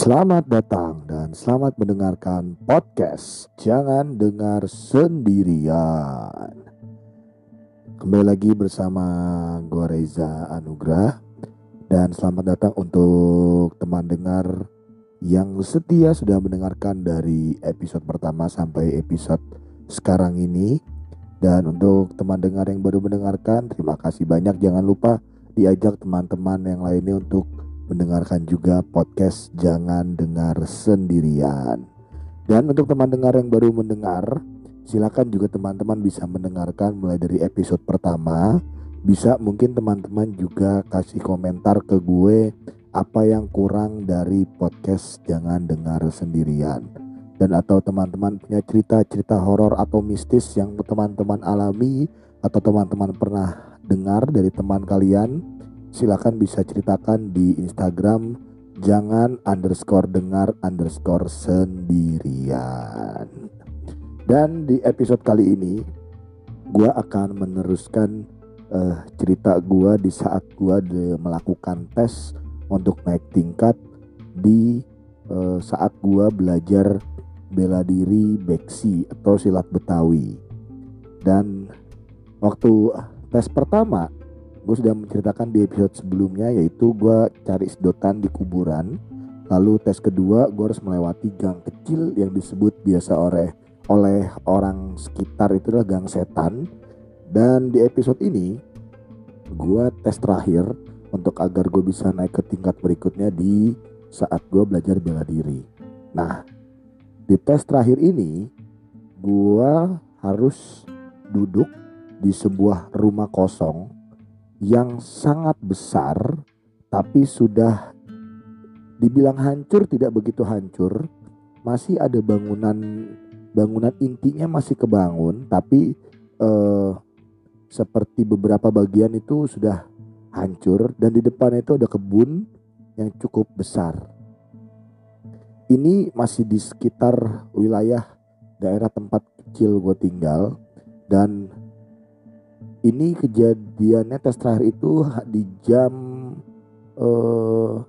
Selamat datang dan selamat mendengarkan podcast Jangan Dengar Sendirian. Kembali lagi bersama gue Reza Anugrah dan selamat datang untuk teman dengar yang setia sudah mendengarkan dari episode pertama sampai episode sekarang ini. Dan untuk teman dengar yang baru mendengarkan, terima kasih banyak. Jangan lupa diajak teman-teman yang lainnya untuk mendengarkan juga podcast Jangan Dengar Sendirian. Dan untuk teman dengar yang baru mendengar, silakan juga teman-teman bisa mendengarkan mulai dari episode pertama. Bisa mungkin teman-teman juga kasih komentar ke gue apa yang kurang dari podcast Jangan Dengar Sendirian. Dan atau teman-teman punya cerita-cerita horor atau mistis yang teman-teman alami atau teman-teman pernah dengar dari teman kalian silakan bisa ceritakan di Instagram jangan underscore dengar underscore sendirian. Dan di episode kali ini gue akan meneruskan uh, cerita gue di saat gue melakukan tes untuk naik tingkat di uh, saat gue belajar bela diri beksi atau silat betawi. Dan waktu tes pertama gue sudah menceritakan di episode sebelumnya yaitu gue cari sedotan di kuburan. Lalu tes kedua gue harus melewati gang kecil yang disebut biasa oleh oleh orang sekitar itu adalah gang setan. Dan di episode ini gue tes terakhir untuk agar gue bisa naik ke tingkat berikutnya di saat gue belajar bela diri. Nah di tes terakhir ini gue harus duduk di sebuah rumah kosong yang sangat besar tapi sudah dibilang hancur tidak begitu hancur masih ada bangunan bangunan intinya masih kebangun tapi eh, seperti beberapa bagian itu sudah hancur dan di depan itu ada kebun yang cukup besar. Ini masih di sekitar wilayah daerah tempat kecil gue tinggal dan ini kejadiannya tes terakhir itu di jam uh,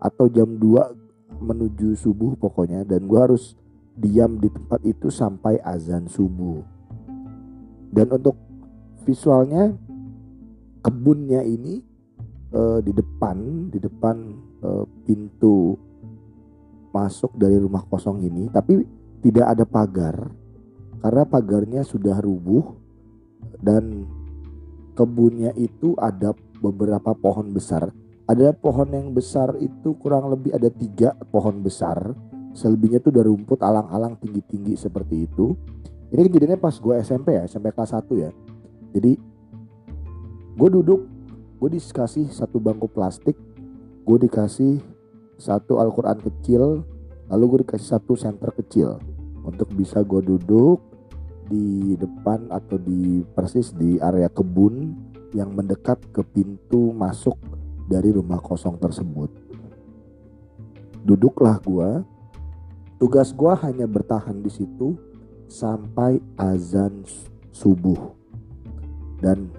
atau jam 2 menuju subuh pokoknya. Dan gue harus diam di tempat itu sampai azan subuh. Dan untuk visualnya kebunnya ini uh, di depan di depan uh, pintu masuk dari rumah kosong ini. Tapi tidak ada pagar karena pagarnya sudah rubuh dan kebunnya itu ada beberapa pohon besar. Ada pohon yang besar itu kurang lebih ada tiga pohon besar. Selebihnya itu udah rumput alang-alang tinggi-tinggi seperti itu. Ini kejadiannya pas gue SMP ya, SMP kelas 1 ya. Jadi gue duduk, gue dikasih satu bangku plastik, gue dikasih satu Al-Quran kecil, lalu gue dikasih satu senter kecil untuk bisa gue duduk di depan atau di persis di area kebun yang mendekat ke pintu masuk dari rumah kosong tersebut. Duduklah gua. Tugas gua hanya bertahan di situ sampai azan subuh. Dan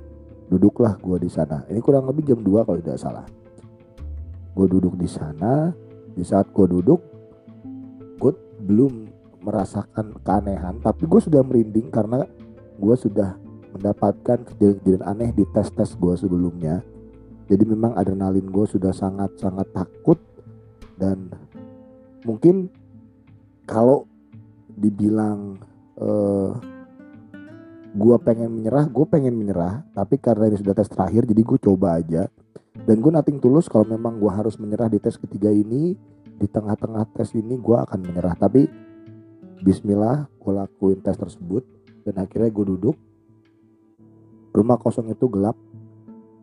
duduklah gua di sana. Ini kurang lebih jam 2 kalau tidak salah. Gue duduk di sana. Di saat gue duduk, gue belum merasakan keanehan. Tapi gue sudah merinding karena gue sudah mendapatkan kejadian-kejadian aneh di tes-tes gue sebelumnya. Jadi memang adrenalin gue sudah sangat-sangat takut dan mungkin kalau dibilang uh, gue pengen menyerah gue pengen menyerah. Tapi karena ini sudah tes terakhir jadi gue coba aja. Dan gue nating tulus kalau memang gue harus menyerah di tes ketiga ini. Di tengah-tengah tes ini gue akan menyerah. Tapi Bismillah gue lakuin tes tersebut dan akhirnya gue duduk. Rumah kosong itu gelap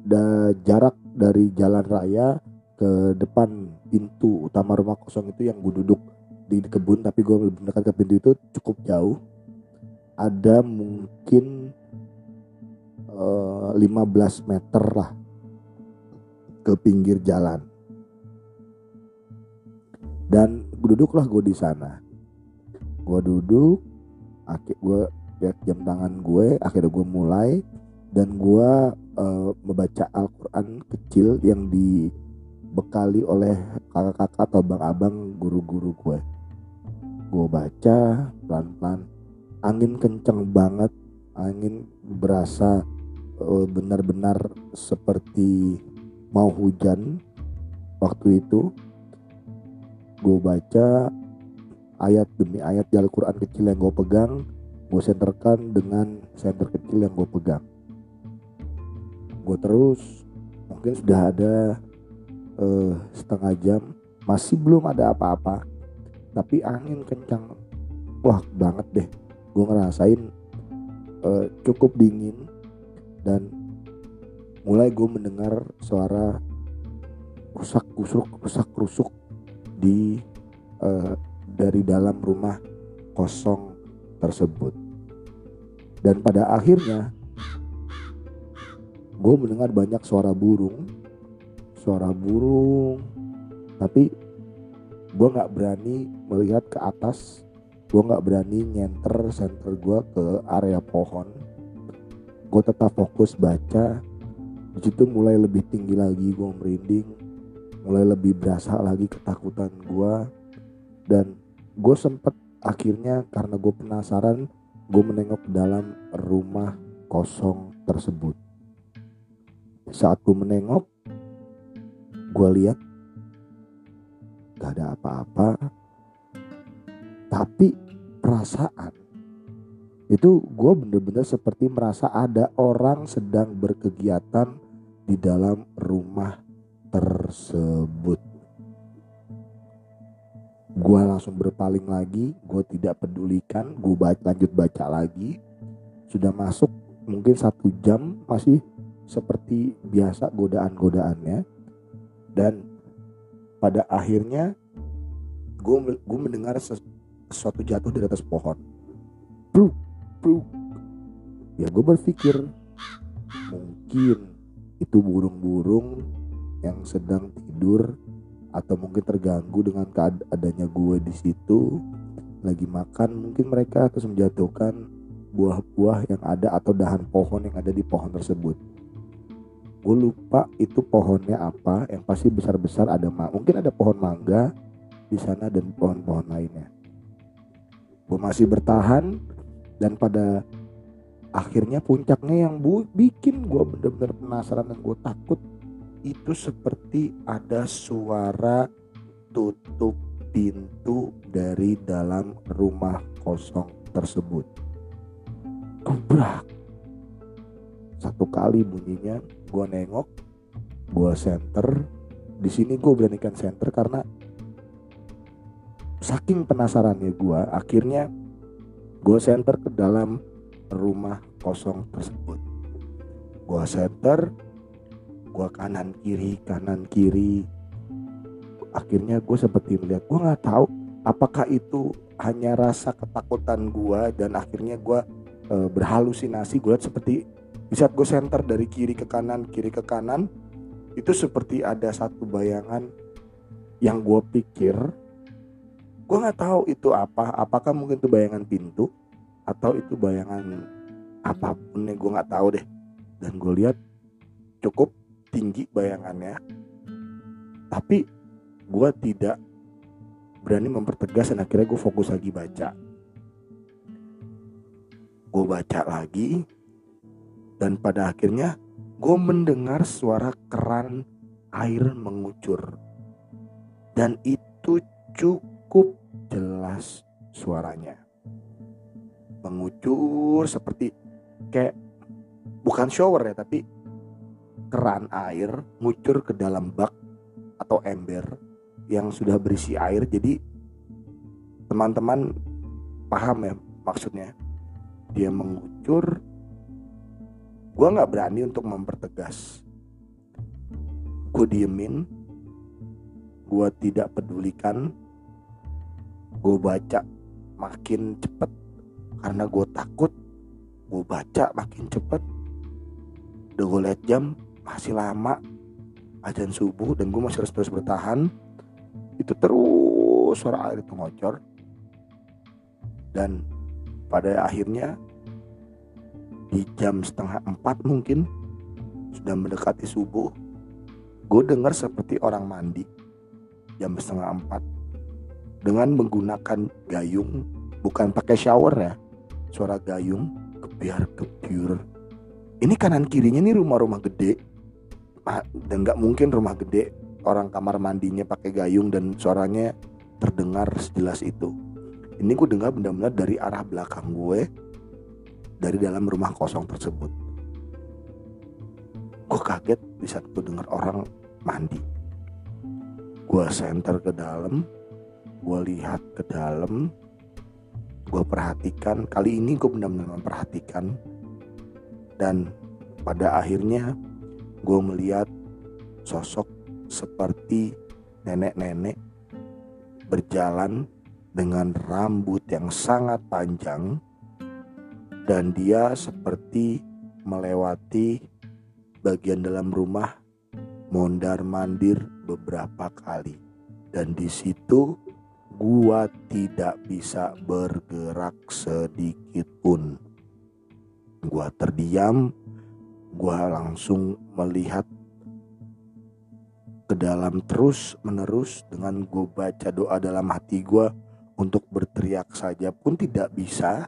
dan jarak dari jalan raya ke depan pintu utama rumah kosong itu yang gue duduk di kebun tapi gue lebih dekat ke pintu itu cukup jauh. Ada mungkin uh, eh, 15 meter lah ke pinggir jalan. Dan duduklah gue di sana gue duduk akhir gue lihat jam tangan gue akhirnya gue mulai dan gue uh, membaca Al-Quran kecil yang di dibekali oleh kakak-kakak atau abang-abang guru-guru gue. Gue baca pelan-pelan. Angin kenceng banget. Angin berasa uh, benar-benar seperti mau hujan waktu itu. Gue baca ayat demi ayat di Al-Quran kecil yang gue pegang gue senterkan dengan senter kecil yang gue pegang. Gue terus mungkin sudah ada uh, setengah jam masih belum ada apa-apa tapi angin kencang. Wah banget deh. Gue ngerasain uh, cukup dingin dan mulai gue mendengar suara rusak kusuk rusak rusuk di uh, dari dalam rumah kosong tersebut. Dan pada akhirnya gue mendengar banyak suara burung suara burung. Tapi gue nggak berani melihat ke atas gue nggak berani nyenter center gue ke area pohon. Gue tetap fokus baca. Di situ mulai lebih tinggi lagi gue merinding. Mulai lebih berasa lagi ketakutan gue dan gue sempet akhirnya karena gue penasaran gue menengok dalam rumah kosong tersebut. Saat gue menengok gue lihat gak ada apa-apa tapi perasaan. Itu gue bener-bener seperti merasa ada orang sedang berkegiatan di dalam rumah tersebut gue langsung berpaling lagi gue tidak pedulikan gue baca, lanjut baca lagi. Sudah masuk mungkin satu jam masih seperti biasa godaan-godaannya. Dan pada akhirnya gue gue mendengar sesuatu jatuh di atas pohon. Bruk, bruk. ya gue berpikir mungkin itu burung-burung yang sedang tidur atau mungkin terganggu dengan keadaannya gue di situ. Lagi makan mungkin mereka terus menjatuhkan buah-buah yang ada atau dahan pohon yang ada di pohon tersebut. Gue lupa itu pohonnya apa yang pasti besar-besar ada ma mungkin ada pohon mangga di sana dan pohon-pohon lainnya. Gue masih bertahan dan pada akhirnya puncaknya yang bu bikin gue bener-bener penasaran dan gue takut itu seperti ada suara tutup pintu dari dalam rumah kosong tersebut. Gebrak. Satu kali bunyinya gue nengok gue center di sini gue beranikan center karena saking penasarannya gue akhirnya gue center ke dalam rumah kosong tersebut gue center gue kanan kiri kanan kiri. Akhirnya gue seperti melihat gue nggak tahu apakah itu hanya rasa ketakutan gue dan akhirnya gue e, berhalusinasi. Gue seperti di saat gue center dari kiri ke kanan kiri ke kanan itu seperti ada satu bayangan yang gue pikir gue nggak tahu itu apa. Apakah mungkin itu bayangan pintu atau itu bayangan apa pun yang gue nggak tahu deh. Dan gue lihat cukup tinggi bayangannya tapi gue tidak berani mempertegas dan akhirnya gue fokus lagi baca. Gue baca lagi dan pada akhirnya gue mendengar suara keran air mengucur. Dan itu cukup jelas suaranya. Mengucur seperti kayak bukan shower ya tapi keran air ngucur ke dalam bak atau ember yang sudah berisi air. Jadi teman-teman paham ya maksudnya. Dia mengucur. Gue nggak berani untuk mempertegas. Gue diemin. Gue tidak pedulikan. Gue baca makin cepet. Karena gue takut gue baca makin cepet. Udah gue liat jam masih lama ajan subuh dan gue masih harus terus bertahan itu terus suara air itu ngocor. Dan pada akhirnya di jam setengah empat mungkin sudah mendekati subuh gue dengar seperti orang mandi jam setengah empat dengan menggunakan gayung bukan pakai shower ya suara gayung kebiar kebiur ini kanan kirinya nih rumah-rumah gede dan nggak mungkin rumah gede orang kamar mandinya pakai gayung dan suaranya terdengar sejelas itu. Ini gue dengar benar-benar dari arah belakang gue dari dalam rumah kosong tersebut. Gue kaget di saat gue dengar orang mandi. Gue center ke dalam gue lihat ke dalam gue perhatikan. Kali ini gue benar-benar memperhatikan. Dan pada akhirnya gue melihat sosok seperti nenek-nenek berjalan dengan rambut yang sangat panjang dan dia seperti melewati bagian dalam rumah mondar mandir beberapa kali. Dan di situ gua tidak bisa bergerak sedikit pun. Gua terdiam gua langsung melihat ke dalam terus menerus dengan gue baca doa dalam hati gue untuk berteriak saja pun tidak bisa.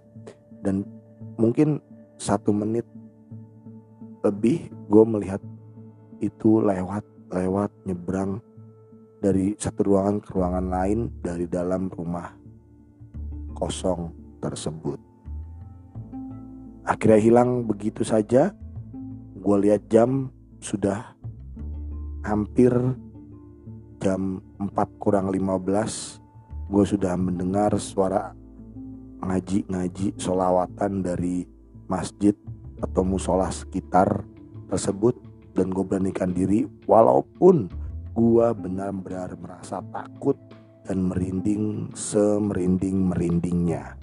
Dan mungkin satu menit lebih gue melihat itu lewat lewat nyebrang dari satu ruangan ke ruangan lain dari dalam rumah kosong tersebut. Akhirnya hilang begitu saja gue lihat jam sudah hampir jam 4 kurang 15 gue sudah mendengar suara ngaji-ngaji solawatan dari masjid atau musola sekitar tersebut dan gue beranikan diri walaupun gue benar-benar merasa takut dan merinding semerinding-merindingnya.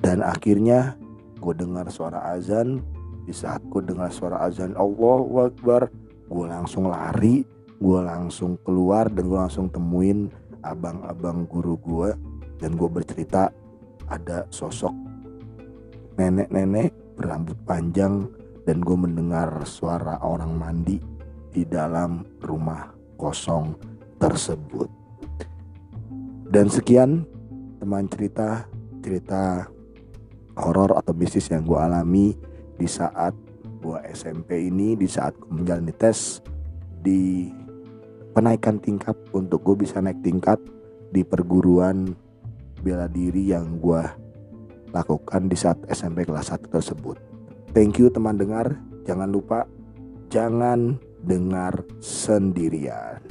Dan akhirnya gue dengar suara azan di saat gue dengar suara azan. Allah Akbar. Gue langsung lari gue langsung keluar dan gue langsung temuin abang-abang guru gue dan gue bercerita ada sosok nenek-nenek berambut panjang dan gue mendengar suara orang mandi di dalam rumah kosong tersebut. Dan sekian teman cerita cerita horor atau bisnis yang gue alami di saat gue SMP ini di saat gue menjalani tes di penaikan tingkat untuk gue bisa naik tingkat di perguruan bela diri yang gue lakukan di saat SMP kelas 1 tersebut. Thank you teman dengar, jangan lupa jangan dengar sendirian.